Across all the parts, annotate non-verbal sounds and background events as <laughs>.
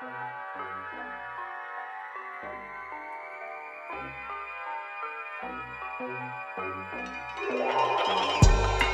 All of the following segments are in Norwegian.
Thank you.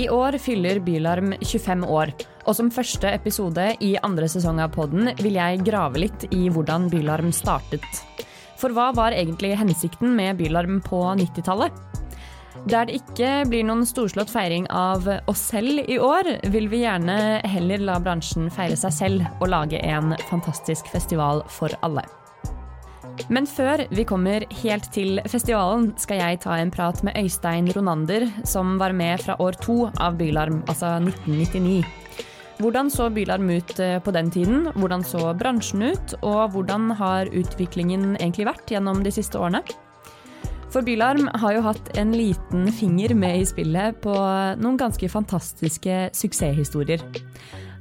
I år fyller Bylarm 25 år, og som første episode i andre sesong av podden vil jeg grave litt i hvordan Bylarm startet. For hva var egentlig hensikten med Bylarm på 90-tallet? Der det ikke blir noen storslått feiring av oss selv i år, vil vi gjerne heller la bransjen feire seg selv og lage en fantastisk festival for alle. Men før vi kommer helt til festivalen, skal jeg ta en prat med Øystein Ronander, som var med fra år to av Bylarm, altså 1999. Hvordan så Bylarm ut eh, på den tiden? Hvordan så bransjen ut? Og hvordan har utviklingen egentlig vært gjennom de siste årene? For Bylarm har jo hatt en liten finger med i spillet på noen ganske fantastiske suksesshistorier.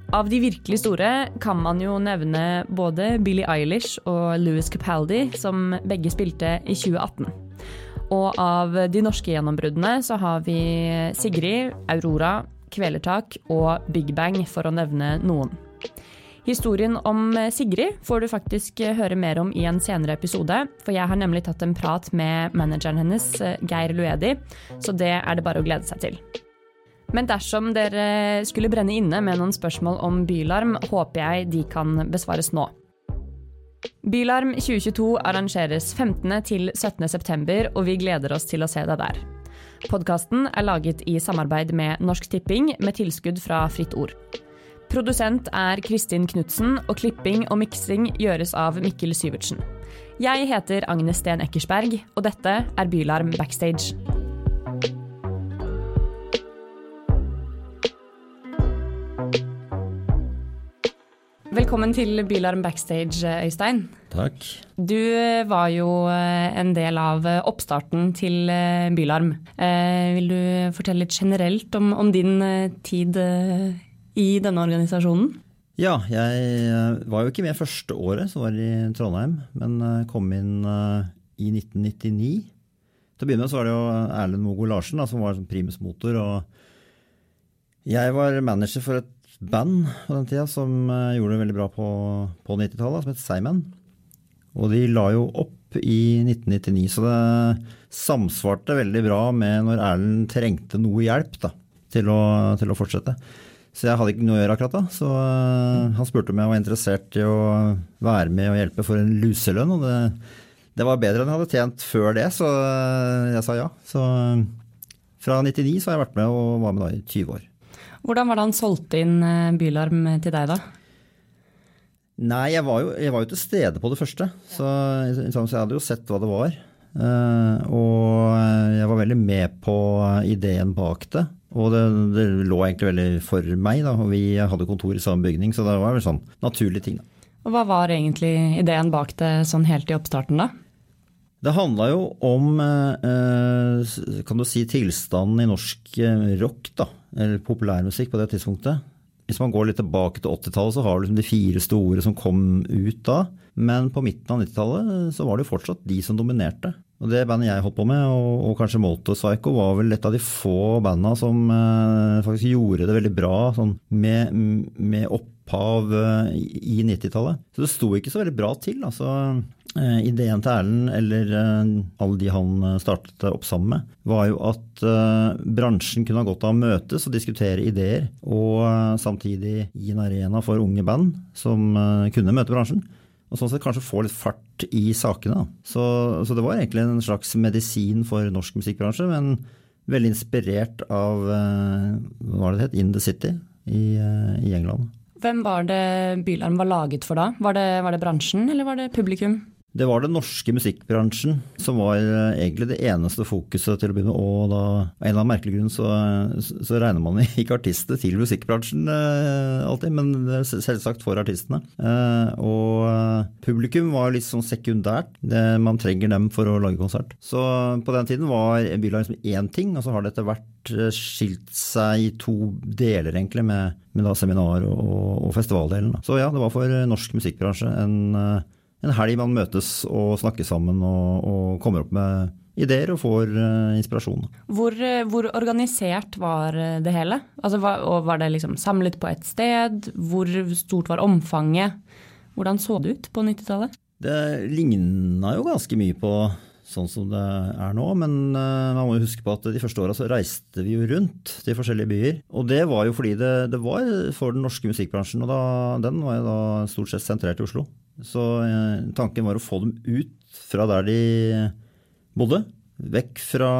Av de virkelig store kan man jo nevne både Billie Eilish og Louis Capaldi, som begge spilte i 2018. Og av de norske gjennombruddene så har vi Sigrid, Aurora, Kvelertak og Big Bang, for å nevne noen. Historien om Sigrid får du faktisk høre mer om i en senere episode, for jeg har nemlig tatt en prat med manageren hennes, Geir Luedi, så det er det bare å glede seg til. Men dersom dere skulle brenne inne med noen spørsmål om Bylarm, håper jeg de kan besvares nå. Bylarm 2022 arrangeres 15. til 17. september, og vi gleder oss til å se deg der. Podkasten er laget i samarbeid med Norsk Tipping, med tilskudd fra Fritt Ord. Produsent er Kristin Knutsen, og klipping og miksing gjøres av Mikkel Syvertsen. Jeg heter Agnes Sten Eckersberg, og dette er Bylarm Backstage. Velkommen til Bylarm Backstage, Øystein. Takk. Du var jo en del av oppstarten til Bylarm. Vil du fortelle litt generelt om, om din tid i denne organisasjonen? Ja, jeg var jo ikke med første året, som var i Trondheim, men kom inn i 1999. Til å begynne med så var det jo Erlend Mogo Larsen da, som var primus motor. og Jeg var manager for et band på den tida som gjorde det veldig bra på, på 90-tallet, som het Seimen. Og de la jo opp i 1999, så det samsvarte veldig bra med når Erlend trengte noe hjelp da, til, å, til å fortsette. Så jeg hadde ikke noe å gjøre akkurat da. Så uh, han spurte om jeg var interessert i å være med og hjelpe for en luselønn. Og det, det var bedre enn jeg hadde tjent før det, så uh, jeg sa ja. Så fra 99 så har jeg vært med og var med da i 20 år. Hvordan var det han solgte inn Bylarm til deg, da? Nei, jeg var, jo, jeg var jo til stede på det første. Så, så jeg hadde jo sett hva det var. Uh, og jeg var veldig med på ideen bak det. Og det, det lå egentlig veldig for meg, da. Og vi hadde kontor i samme bygning, så det var vel sånn naturlig ting. Da. Og hva var egentlig ideen bak det sånn helt i oppstarten, da? Det handla jo om, uh, kan du si, tilstanden i norsk rock, da. Eller populærmusikk på det tidspunktet. Hvis man går litt tilbake til 80-tallet, så har du liksom de fire store som kom ut da. Men på midten av 90-tallet så var det jo fortsatt de som dominerte. Og det bandet jeg holdt på med, og, og kanskje Motorpsycho, var vel et av de få banda som eh, faktisk gjorde det veldig bra sånn, med, med, opphav eh, i 90-tallet. Så det sto ikke så veldig bra til. altså eh, Ideen til Erlend, eller eh, alle de han startet opp sammen med, var jo at eh, bransjen kunne ha godt av å møtes og diskutere ideer, og eh, samtidig gi en arena for unge band som kunne møte bransjen og sånn sett kanskje få litt fart i sakene. Så, så, det var egentlig en slags medisin for norsk musikkbransje, men veldig inspirert av hva var det det het, In the City i, i, England. Hvem var det Bylarm var laget for da? Var det, var det bransjen, eller var det publikum? Det var den norske musikkbransjen som var eh, egentlig det eneste fokuset til å begynne. Og da, av en eller annen merkelig grunn så, så regner man <laughs> ikke artister til musikkbransjen eh, alltid, men selvsagt for artistene. Eh, og eh, publikum var litt sånn sekundært. Det, man trenger dem for å lage konsert. Så på den tiden var Bylarm liksom én ting, og så har det etter hvert eh, skilt seg i to deler, egentlig, med, med seminar- og, og festivaldelen. Så ja, det var for norsk musikkbransje en en helg man møtes og snakker sammen og, og kommer opp med ideer og får uh, inspirasjon. Hvor, uh, hvor, organisert var eh, det hele? Altså, var, og var det liksom samlet på et sted? Hvor stort var omfanget? Hvordan så det ut på 90-tallet? Det ligna jo ganske mye på sånn som det er nå, men uh, man må jo huske på at de første åra så reiste vi jo rundt til forskjellige byer. Og det var jo fordi det, det var for den norske musikkbransjen, og da, den var jo da stort sett sentrert i Oslo. Så eh, tanken var å få dem ut fra der de bodde. Vekk fra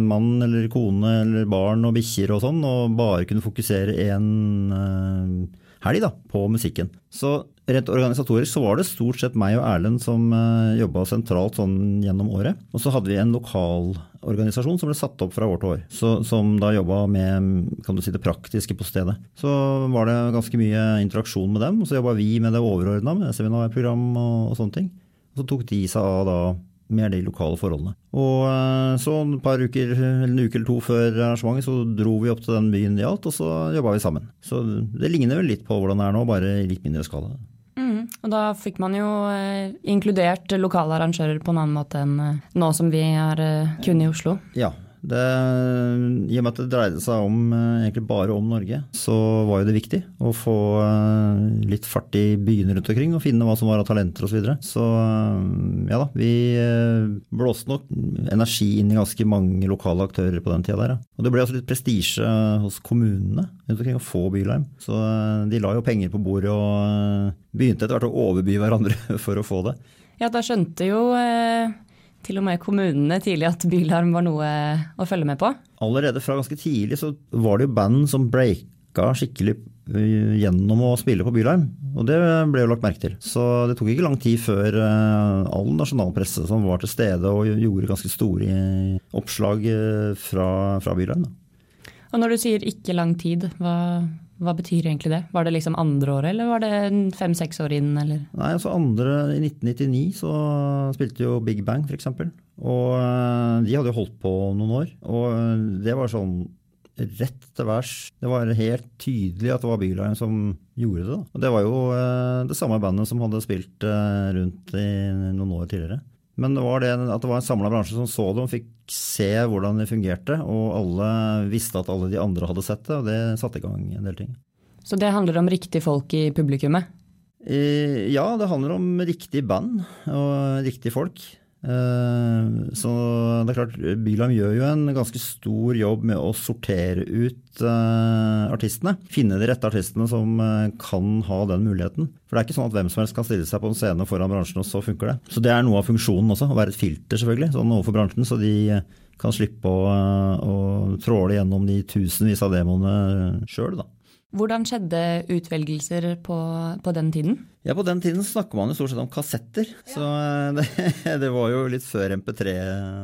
mann eller kone eller barn og bikkjer og sånn, og bare kunne fokusere en eh, helg da, på musikken. Så rent organisatorisk så var det stort sett meg og Erlend som eh, jobba sentralt sånn gjennom året. Og så hadde vi en lokalorganisasjon som ble satt opp fra år til år. Så, som da jobba med kan du si, det praktiske på stedet. Så var det ganske mye interaksjon med dem. Og så jobba vi med det overordna, med seminarprogram og, og sånne ting. Og så tok de seg av da mer de lokale forholdene. Og eh, så et par uker, eller en uke eller to før arrangementet så dro vi opp til den byen det gjaldt, og så jobba vi sammen. Så det ligner vel litt på hvordan det er nå, bare i litt mindre skala. Og da fikk man jo eh, inkludert lokale arrangører på en annen måte enn eh, nå som vi er eh, kun i Oslo. Ja, det, I og med at det dreide seg om, eh, egentlig bare om Norge, så var jo det viktig å få eh, litt fart i byene rundt omkring og finne hva som var av talenter osv. Så, videre. så eh, ja da, vi blåste nok energi inn i ganske mange lokale aktører på den tida der. Ja. Og det ble også litt prestisje hos kommunene rundt omkring å få Bylarm. Så de la jo penger på bordet og begynte etter hvert å overby hverandre <laughs> for å få det. Ja, da skjønte jo til og med kommunene tidlig at bylarm var noe å følge med på? Allerede fra ganske tidlig så var det jo band som breaka skikkelig eh, gjennom å spille på bylarm. Og det ble jo lagt merke til. Så det tok ikke lang tid før eh, all nasjonalpresse som var til stede og gjorde ganske store oppslag eh, fra, fra bylarm. Da. Og når du sier ikke lang tid, hva, hva betyr egentlig det? Var det liksom andre året, eller var det fem-seks år inn? Eller? Nei, altså andre I 1999 så spilte jo Big Bang, f.eks. Og eh, de hadde jo holdt på noen år. Og eh, det var sånn rett til værs. Det var helt tydelig at det var Byline som gjorde det. Og det var jo eh, det samme bandet som hadde spilt rundt i noen år tidligere. Men det var det at det var en samla bransje som så det og fikk se hvordan det fungerte. Og alle visste at alle de andre hadde sett det, og det satte i gang en del ting. Så det handler om riktige folk i publikummet? Ja, det handler om riktig band og riktige folk. Eh, så det er klart, Bylarm gjør jo en ganske stor jobb med å sortere ut uh, artistene. Finne de rette artistene som uh, kan ha den muligheten. For det er ikke sånn at hvem som helst kan stille seg på en scene foran bransjen, og så funker det. Så det er noe av funksjonen også, å være et filter selvfølgelig, sånn overfor bransjen. Så de kan slippe å, å tråle gjennom de tusenvis av demoene sjøl, da. Hvordan skjedde utvelgelser på, på, den tiden? Ja, På den tiden snakker man jo stort sett om kassetter. Ja. Så eh, det, <laughs> det, var jo litt før MP3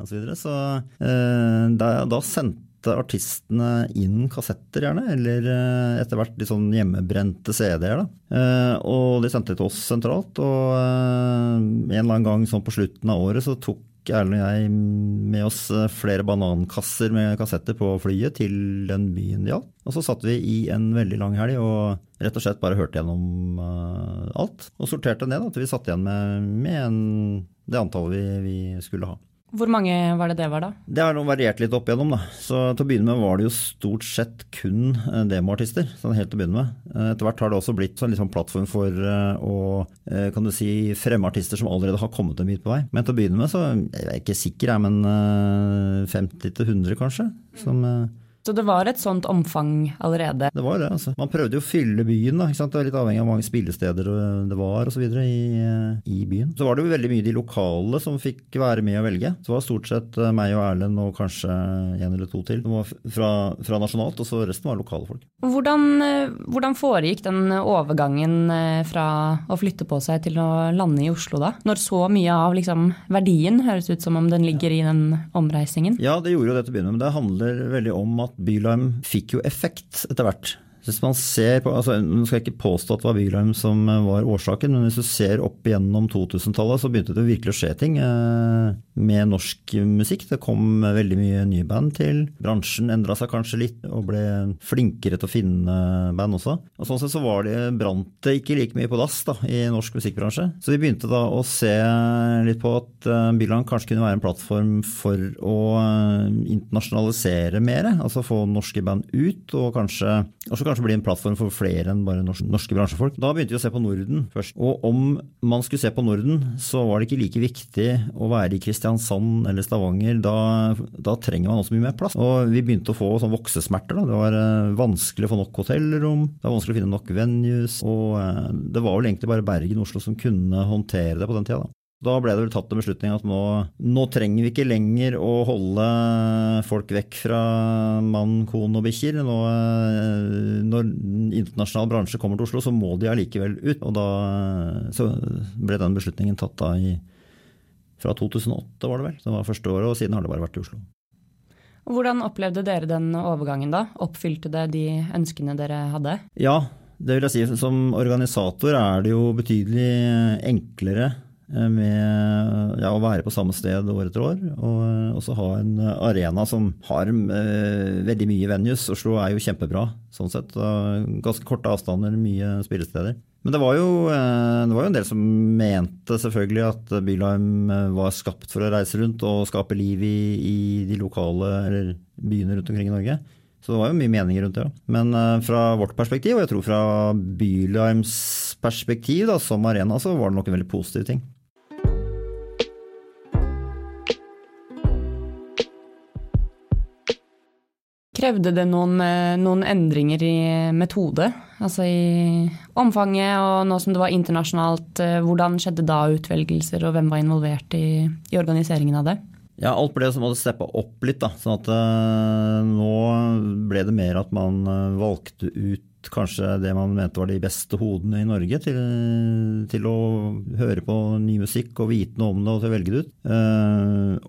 osv. Så, videre, så eh, da, da, sendte artistene inn kassetter, gjerne. Eller eh, etter hvert litt sånn hjemmebrente CD-er. da. Og de sendte det til oss sentralt. Og en eller annen gang sånn på slutten av året så tok Erlend og jeg med oss eh, flere banankasser med kassetter på flyet til den byen det gjaldt. Og så satt vi i en veldig lang helg og rett og slett bare hørte gjennom uh, alt. Og sorterte ned til vi satt igjen med, med en, det antallet vi, vi skulle ha. Hvor mange var det det var, da? Det har variert litt opp igjennom. da. Så Til å begynne med var det jo stort sett kun eh, demoartister. sånn helt til å begynne med. Eh, etter hvert har det også blitt sånn liksom plattform for eh, å kan du si, fremme artister som allerede har kommet en bit på vei. Men til å begynne med så jeg er ikke sikker, jeg, men 50 100 kanskje. Som Så det var et sånt omfang allerede? Det var det, altså. Man prøvde jo å fylle byen, da. Det var litt avhengig av hvor mange spillesteder det var osv. I, i byen. Så var det jo veldig mye de lokale som fikk være med å velge. Så det var stort sett eh, meg og Erlend og kanskje en eller to til. Det var fra, fra nasjonalt, og så resten var lokale folk. Hvordan, eh, hvordan foregikk den overgangen eh, fra å flytte på seg til å lande i Oslo da? Når så mye av liksom, verdien høres ut som om den ligger i den omreisingen? Ja, det gjorde jo det til å begynne med. Men det handler veldig om at Bylarm fikk jo effekt etter hvert. Hvis man ser på, altså, Nå skal jeg ikke påstå at det var Bylarm som var årsaken, men hvis du ser opp gjennom 2000-tallet, så begynte det virkelig å skje ting eh, med norsk musikk. Det kom veldig mye nye band til. Bransjen endra seg kanskje litt og ble flinkere til å finne band også. Og Sånn sett så var det, brant det ikke like mye på dass da, i norsk musikkbransje. Så vi begynte da å se litt på at uh, Bylarm kanskje kunne være en plattform for å internasjonalisere mer. Altså få norske band ut, og kanskje, også kanskje kanskje bli en plattform for flere enn bare norske, bransjefolk. Da begynte vi å se på Norden først. Og om man skulle se på Norden, så var det ikke like viktig å være i Kristiansand eller Stavanger. Da, da trenger man også mye mer plass. Og vi begynte å få sånn voksesmerter. Da. Det var uh, vanskelig å få nok hotellrom, det var vanskelig å finne nok venues. Og uh, det var vel egentlig bare Bergen og Oslo som kunne håndtere det på den tida. Da. Da ble det vel tatt en beslutning at nå, nå, trenger vi ikke lenger å holde folk vekk fra mann, kone og bikkjer. Nå, når internasjonal bransje kommer til Oslo, så må de allikevel ut. Og da så ble den beslutningen tatt da i fra 2008, var det vel. Det var første året, og siden har det bare vært i Oslo. Hvordan opplevde dere den overgangen da? Oppfylte det de ønskene dere hadde? Ja, det vil jeg si. Som organisator er det jo betydelig enklere Eh, med ja, å være på samme sted år etter år. Og eh, også ha en arena som har uh, veldig mye venues. Oslo er jo kjempebra sånn sett. Ganske korte avstander, mye spillesteder. Men det var, jo, det var jo en del som mente selvfølgelig at Bylheim var skapt for å reise rundt og skape liv i, i de lokale eller byene rundt omkring i Norge. Så det var jo mye meninger rundt det. Ja. Men fra vårt perspektiv, og jeg tror fra Bylheims perspektiv da, som arena, så var det nok en veldig positiv ting. Krevde det noen, eh, noen, endringer i metode? Altså i omfanget, og nå som det var internasjonalt, eh, hvordan skjedde da utvelgelser, og hvem var involvert i, i organiseringen av det? Ja, alt ble som hadde steppa opp litt. da, sånn at uh, Nå ble det mer at man valgte ut kanskje det man mente var de beste hodene i Norge til, til å høre på ny musikk og vite noe om det og til å velge det ut.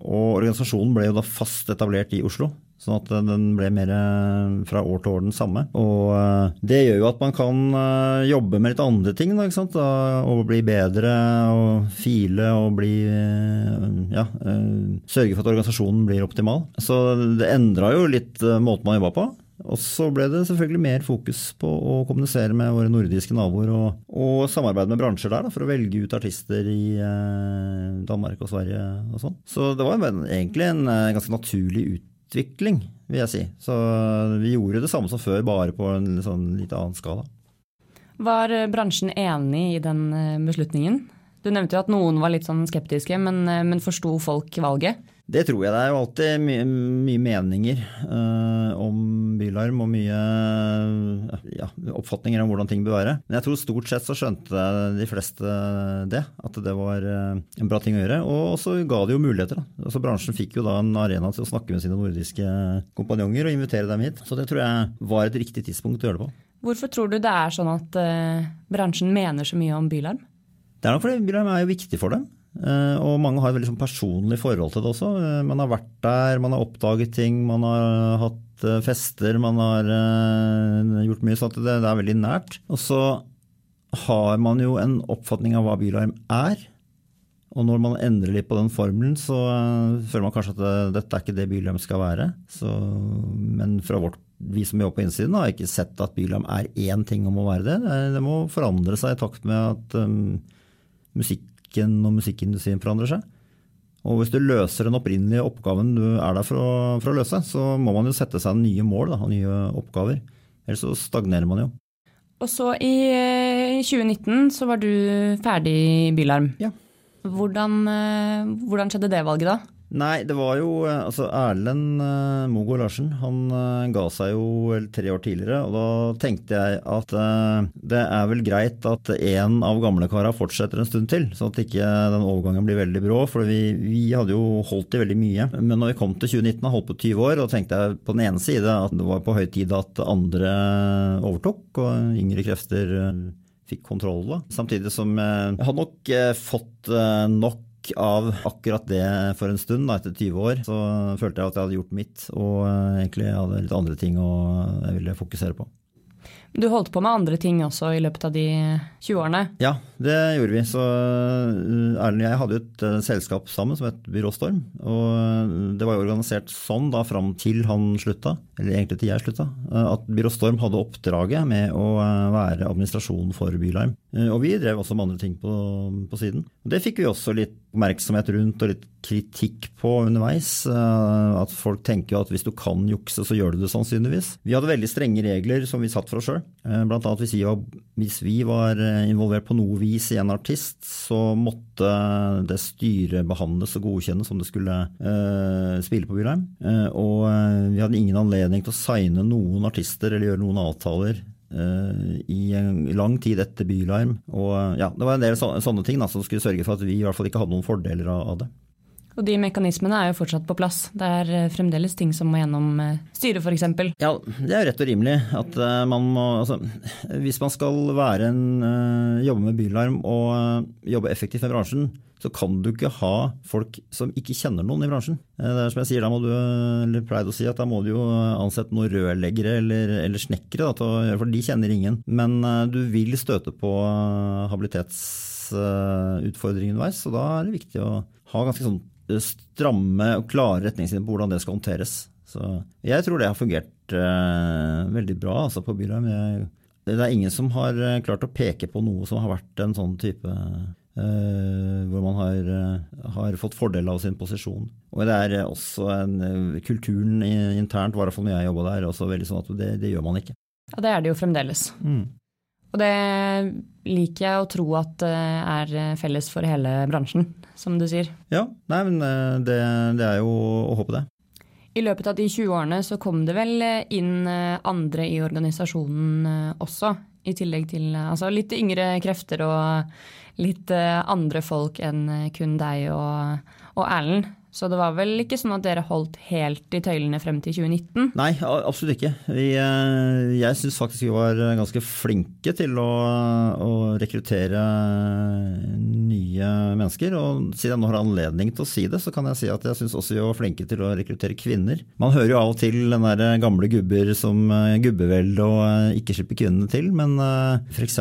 Og organisasjonen ble jo da fast etablert i Oslo. Sånn at den ble mer eh, fra år til år den samme. Og eh, det gjør jo at man kan eh, jobbe med litt andre ting, da, ikke sant? Og bli bedre og file og bli Ja, sørge for at organisasjonen blir optimal. Så det endra jo litt måten man jobba på. Og så ble det selvfølgelig mer fokus på å kommunisere med våre nordiske naboer og, og samarbeide med bransjer der da, for å velge ut artister i eh, Danmark og Sverige og sånn. Så det var egentlig en ganske naturlig utvikling utvikling, vil jeg si. Så vi gjorde det samme som før, bare på en sånn litt annen skala. Var bransjen enig i den eh, beslutningen? Du nevnte jo at noen var litt sånn skeptiske, men, eh, men forsto folk valget? Det tror jeg. Det er jo alltid mye, mye meninger uh, om bylarm og mye ja, oppfatninger om hvordan ting bør være. Men jeg tror stort sett så skjønte de fleste det, at det var uh, en bra ting å gjøre. Og så ga det jo muligheter. Da. Altså Bransjen fikk jo da en arena til å snakke med sine nordiske kompanjonger og invitere dem hit. Så det tror jeg var et riktig tidspunkt å gjøre det på. Hvorfor tror du det er sånn at uh, bransjen mener så mye om bylarm? Det er nok fordi bylarm er jo viktig for dem. Eh, og mange har et veldig sånn personlig forhold til det også. Eh, man har vært der, man har oppdaget ting, man har hatt eh, fester, man har gjort mye sånt. Det, er veldig nært. Og så har man jo en oppfatning av hva bylarm er. Og når man endrer litt på den formelen, så føler man kanskje at det, dette er ikke det bylarm skal være. Så, men fra vårt, vi som jobber på innsiden, har ikke sett at bylarm er én ting om å være det. Det må forandre seg i takt med at um, musikken og musikkindustrien forandrer seg. Og hvis du løser den opprinnelige oppgaven du er der for å, for å løse, så må man jo sette seg nye mål da, og nye oppgaver. Ellers så stagnerer man jo. Og så i 2019 eh, så var du ferdig i Bylarm. Ja. Hvordan, eh, hvordan skjedde det valget da? Nei, det var jo eh, altså Erlend uh, Mogo Larsen. Han uh, ga seg jo vel tre år tidligere. Og da tenkte jeg at uh, det er vel greit at en av gamlekara fortsetter en stund til. Sånn at ikke den overgangen blir veldig brå. For vi, vi hadde jo holdt i veldig mye. Men når vi kom til 2019 og holdt på 20 år, og tenkte jeg på den ene side at det var på høy tid at andre overtok, og yngre krefter fikk kontroll. da. Samtidig som jeg hadde nok fått nok av akkurat det for en stund, da, etter 20 år. Så følte jeg at jeg hadde gjort mitt, og eh, egentlig hadde litt andre ting å, jeg ville fokusere på. Du holdt på med andre ting også i løpet av de 20 årene? Ja, det gjorde vi. Så eh, Erlend og jeg hadde et uh, selskap sammen som het Byrå Storm. Og det var jo organisert sånn da fram til han slutta, eller egentlig til jeg slutta, at Byrå Storm hadde oppdraget med å være administrasjon for Bylarm. Og vi drev også med andre ting på, på siden. Det fikk vi også litt oppmerksomhet rundt og litt kritikk på underveis. Eh, at folk tenker at hvis du kan jukse, så gjør du det sannsynligvis. Vi hadde veldig strenge regler som vi satt for oss sjøl. Eh, blant annet hvis vi, var, hvis vi var eh, involvert på noe vis i en artist, så måtte det styret behandles og godkjennes som det skulle uh, spille på Bylheim. Uh, og vi hadde ingen anledning til å signe noen artister eller gjøre noen avtaler Eh, i en lang tid etter bylarm. Og ja, det var en del sånne ting da, som skulle sørge for at vi i hvert fall ikke hadde noen fordeler av det. Og de mekanismene er jo fortsatt på plass. Det er eh, fremdeles ting som må gjennom eh, styret f.eks. Ja, det er jo rett og rimelig. At man må Altså, hvis man skal være en, jobbe med bylarm og jobbe effektivt med bransjen, så kan du ikke ha folk som ikke kjenner noen i bransjen. Eh, det er som jeg sier, Da må du eller å si at da må du jo ansette noen rørleggere eller, eller snekkere, for de kjenner ingen. Men eh, du vil støte på eh, habilitetsutfordringer underveis, så da er det viktig å ha ganske sånn stramme og klare retningslinjer på hvordan det skal håndteres. Så jeg tror det har fungert uh, veldig bra altså, på Bylheim. Det er ingen som har klart å peke på noe som har vært en sånn type Uh, hvor man har, uh, har, fått fordel av sin posisjon. Og det er også en, Kulturen internt, i hvert fall når jeg jobba der, også veldig sånn at det, det, gjør man ikke. Ja, Det er det jo fremdeles. Mm. Og det liker jeg å tro at er felles for hele bransjen, som du sier. Ja, nei, men det, det er jo å håpe det. I løpet av de 20 årene så kom det vel inn andre i organisasjonen også, i tillegg til altså litt yngre krefter og litt eh, andre folk enn eh, kun deg og, og Erlend. Så det var vel ikke sånn at dere holdt helt i tøylene frem til 2019? Nei, absolutt ikke. Eh, jeg syns faktisk vi var ganske flinke til å, å, rekruttere nye mennesker. Og siden jeg nå har anledning til å si det, så kan jeg si at jeg syns også vi var flinke til å rekruttere kvinner. Man hører jo av og til den der gamle gubber som gubbevelde og ikke slipper kvinnene til, men f.eks.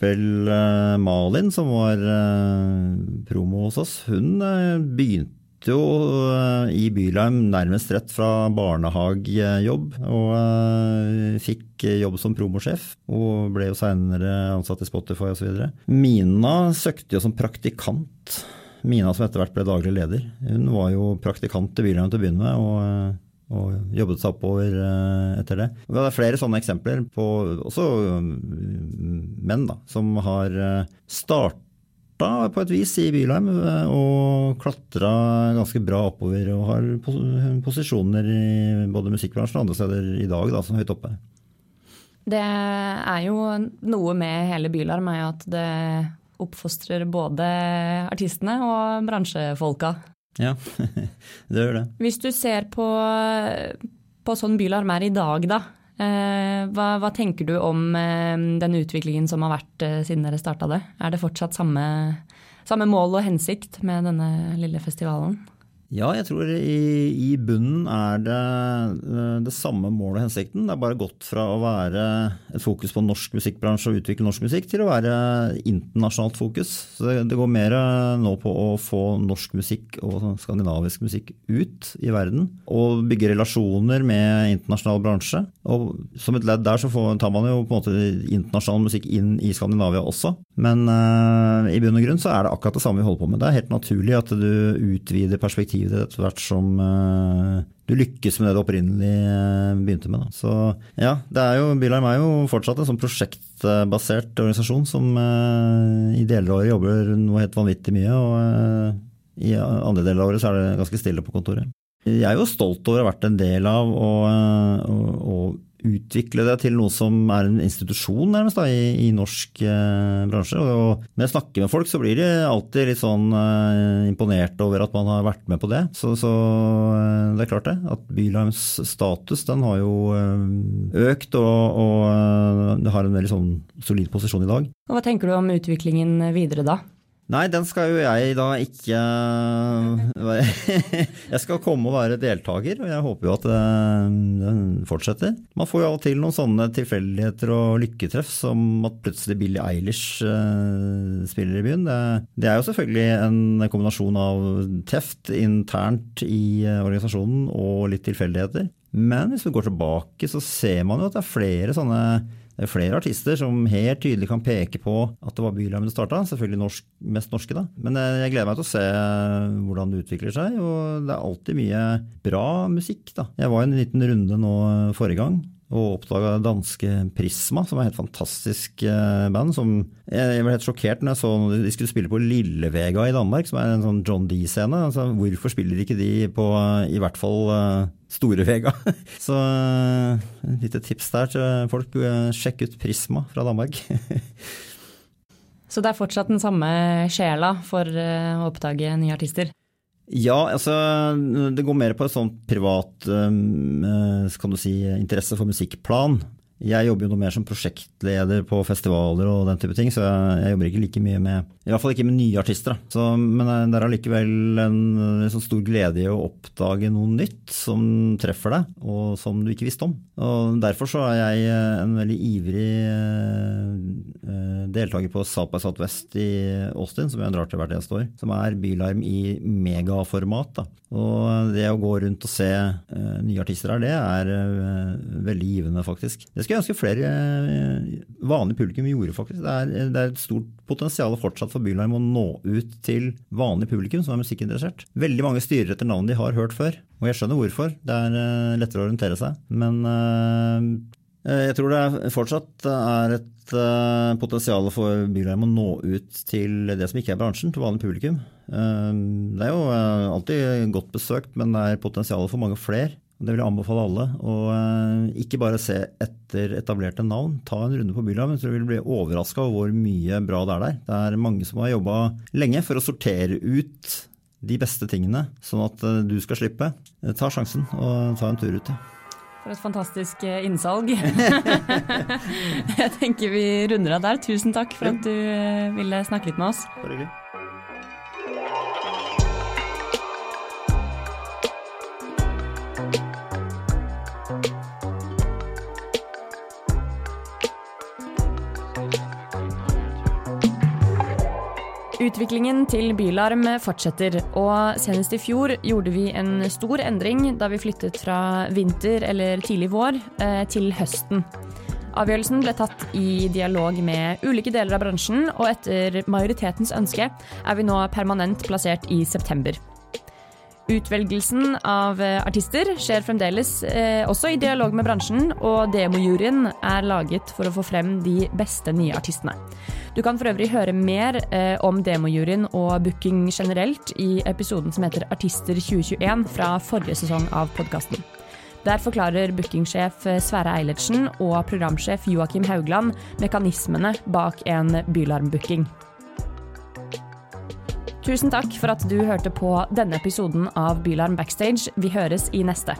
Malin, som var promo hos oss, hun uh, begynte jo i Bylarm nærmest rett fra barnehagejobb, og fikk jobb som promosjef. Og ble jo seinere ansatt i Spotify osv. Mina søkte jo som praktikant. Mina som etter hvert ble daglig leder. Hun var jo praktikant i Bylarm til å begynne med. og og jobbet seg oppover eh, etter det. Det er flere sånne eksempler på også mm, menn da, som har eh, starta på et vis i Bylheim eh, og klatra ganske bra oppover og har posisjoner i både musikkbransjen og andre steder i dag da, som høyt oppe. Det er jo noe med hele Bylarm er at det oppfostrer både artistene og bransjefolka. Ja, <laughs> det gjør det. Hvis du ser på, på sånn Bylarm er i dag, da. Eh, hva, hva, tenker du om eh, den utviklingen som har vært eh, siden dere starta det? Er det fortsatt samme, samme mål og hensikt med denne lille festivalen? Ja, jeg tror i, i bunnen er det eh, det samme målet og hensikten. Det er bare gått fra å være et fokus på norsk musikkbransje og utvikle norsk musikk, til å være internasjonalt fokus. Så det, det går mer nå på å få norsk musikk og skandinavisk musikk ut i verden. Og bygge relasjoner med internasjonal bransje. Og som et ledd der så får, tar man jo på en måte internasjonal musikk inn i Skandinavia også. Men uh, i bunn og grunn så er det akkurat det samme vi holder på med. Det er helt naturlig at du utvider perspektivet ditt etter hvert som uh, du lykkes med det du opprinnelig uh, begynte med. Da. Så ja, det er jo, Bylarm er jo fortsatt en sånn prosjektbasert organisasjon som i deler av året jobber noe helt vanvittig mye. og I andre deler av året så er det ganske stille på kontoret. Jeg er jo stolt over å ha vært en del av å utvikle det til noe som er en institusjon nærmest da, i, i norsk eh, bransje. Og når jeg snakker med folk, så blir de alltid litt sånn eh, imponert over at man har vært med på det. Så, så eh, det er klart det. At Bylarms status den har jo eh, økt, og, og eh, det har en veldig sånn solid posisjon i dag. Og Hva tenker du om utviklingen videre da? Nei, den skal jo jeg da ikke <laughs> <laughs> Jeg skal komme og være deltaker, og jeg håper jo at eh, den fortsetter. Man får jo av og til noen sånne tilfeldigheter og lykketreff, som at plutselig Billie Eilish eh, spiller i byen. Det, er jo selvfølgelig en kombinasjon av teft internt i eh, organisasjonen og litt tilfeldigheter. Men hvis vi går tilbake, så ser man jo at det er flere sånne flere artister som helt tydelig kan peke på at det var Bylarm det starta. Selvfølgelig norsk, mest norske, da. Men eh, jeg gleder meg til å se hvordan det utvikler seg. Og det er alltid mye bra musikk, da. Jeg var i en liten runde nå forrige gang og oppdaga danske Prisma, som er et helt fantastisk eh, band. som Jeg ble helt sjokkert når jeg så de skulle spille på Lillevega i Danmark, som er en sånn John D-scene. Altså, hvorfor spiller ikke de på i hvert fall <laughs> eh, Store-Vega? Så et lite tips der til folk. Eh, sjekk ut Prisma fra Danmark. <laughs> Så det er fortsatt den samme sjela for å oppdage nye artister? Ja, altså det går mer på et sånt privat kan du si, interesse for musikkplan. Jeg jobber jo noe mer som prosjektleder på festivaler og den type ting, så jeg, jobber ikke like mye med I hvert fall ikke med nye artister. Så, men eh, det er allikevel en, en sånn stor glede i å oppdage noe nytt som treffer deg, og som du ikke visste om. Og Derfor så er jeg eh, en veldig ivrig eh, deltaker på South by Southwest i Austin, som jeg drar til hvert eneste år. Som er Bylarm i megaformat. Da. Og det å gå rundt og se eh, nye artister her, det er eh, veldig givende, faktisk. Det skulle jeg ønske flere vanlige publikum gjorde, faktisk. Det er, det er et stort potensial fortsatt for Bylarm å nå ut til vanlig publikum som er musikkinteressert. Veldig mange styrer etter navn de har hørt før, og jeg skjønner hvorfor. Det er lettere å orientere seg. Men jeg tror det fortsatt er et potensial for Bylarm å nå ut til det som ikke er bransjen, til vanlig publikum. Det er jo alltid godt besøkt, men det er potensial for mange flere. Det vil jeg anbefale alle. Og ikke bare se etter etablerte navn. Ta en runde på Bylarm. Jeg tror du vil bli overraska over hvor mye bra det er der. Det er mange som har jobba lenge for å sortere ut de beste tingene, sånn at du skal slippe. Ta sjansen og ta en tur ut. Ja. For et fantastisk eh, innsalg. <laughs> <laughs> Jeg tenker vi runder av der. Tusen takk for at du eh, ville snakke litt med oss. Bare hyggelig. Utviklingen til Bylarm fortsetter, og senest i fjor gjorde vi en stor endring da vi flyttet fra vinter eller tidlig vår eh, til høsten. Avgjørelsen ble tatt i dialog med ulike deler av bransjen, og etter majoritetens ønske er vi nå permanent plassert i september. Utvelgelsen av eh, artister skjer fremdeles eh, også i dialog med bransjen, og demojuryen er laget for å få frem de beste nye artistene. Du kan for øvrig høre mer eh, om demojuryen og booking generelt i episoden som heter Artister 2021 fra forrige sesong av podkasten. Der forklarer bookingsjef Sverre Eilertsen og programsjef Joakim Haugland mekanismene bak en Bylarm-booking. Tusen takk for at du hørte på denne episoden av Bylarm Backstage. Vi høres i neste.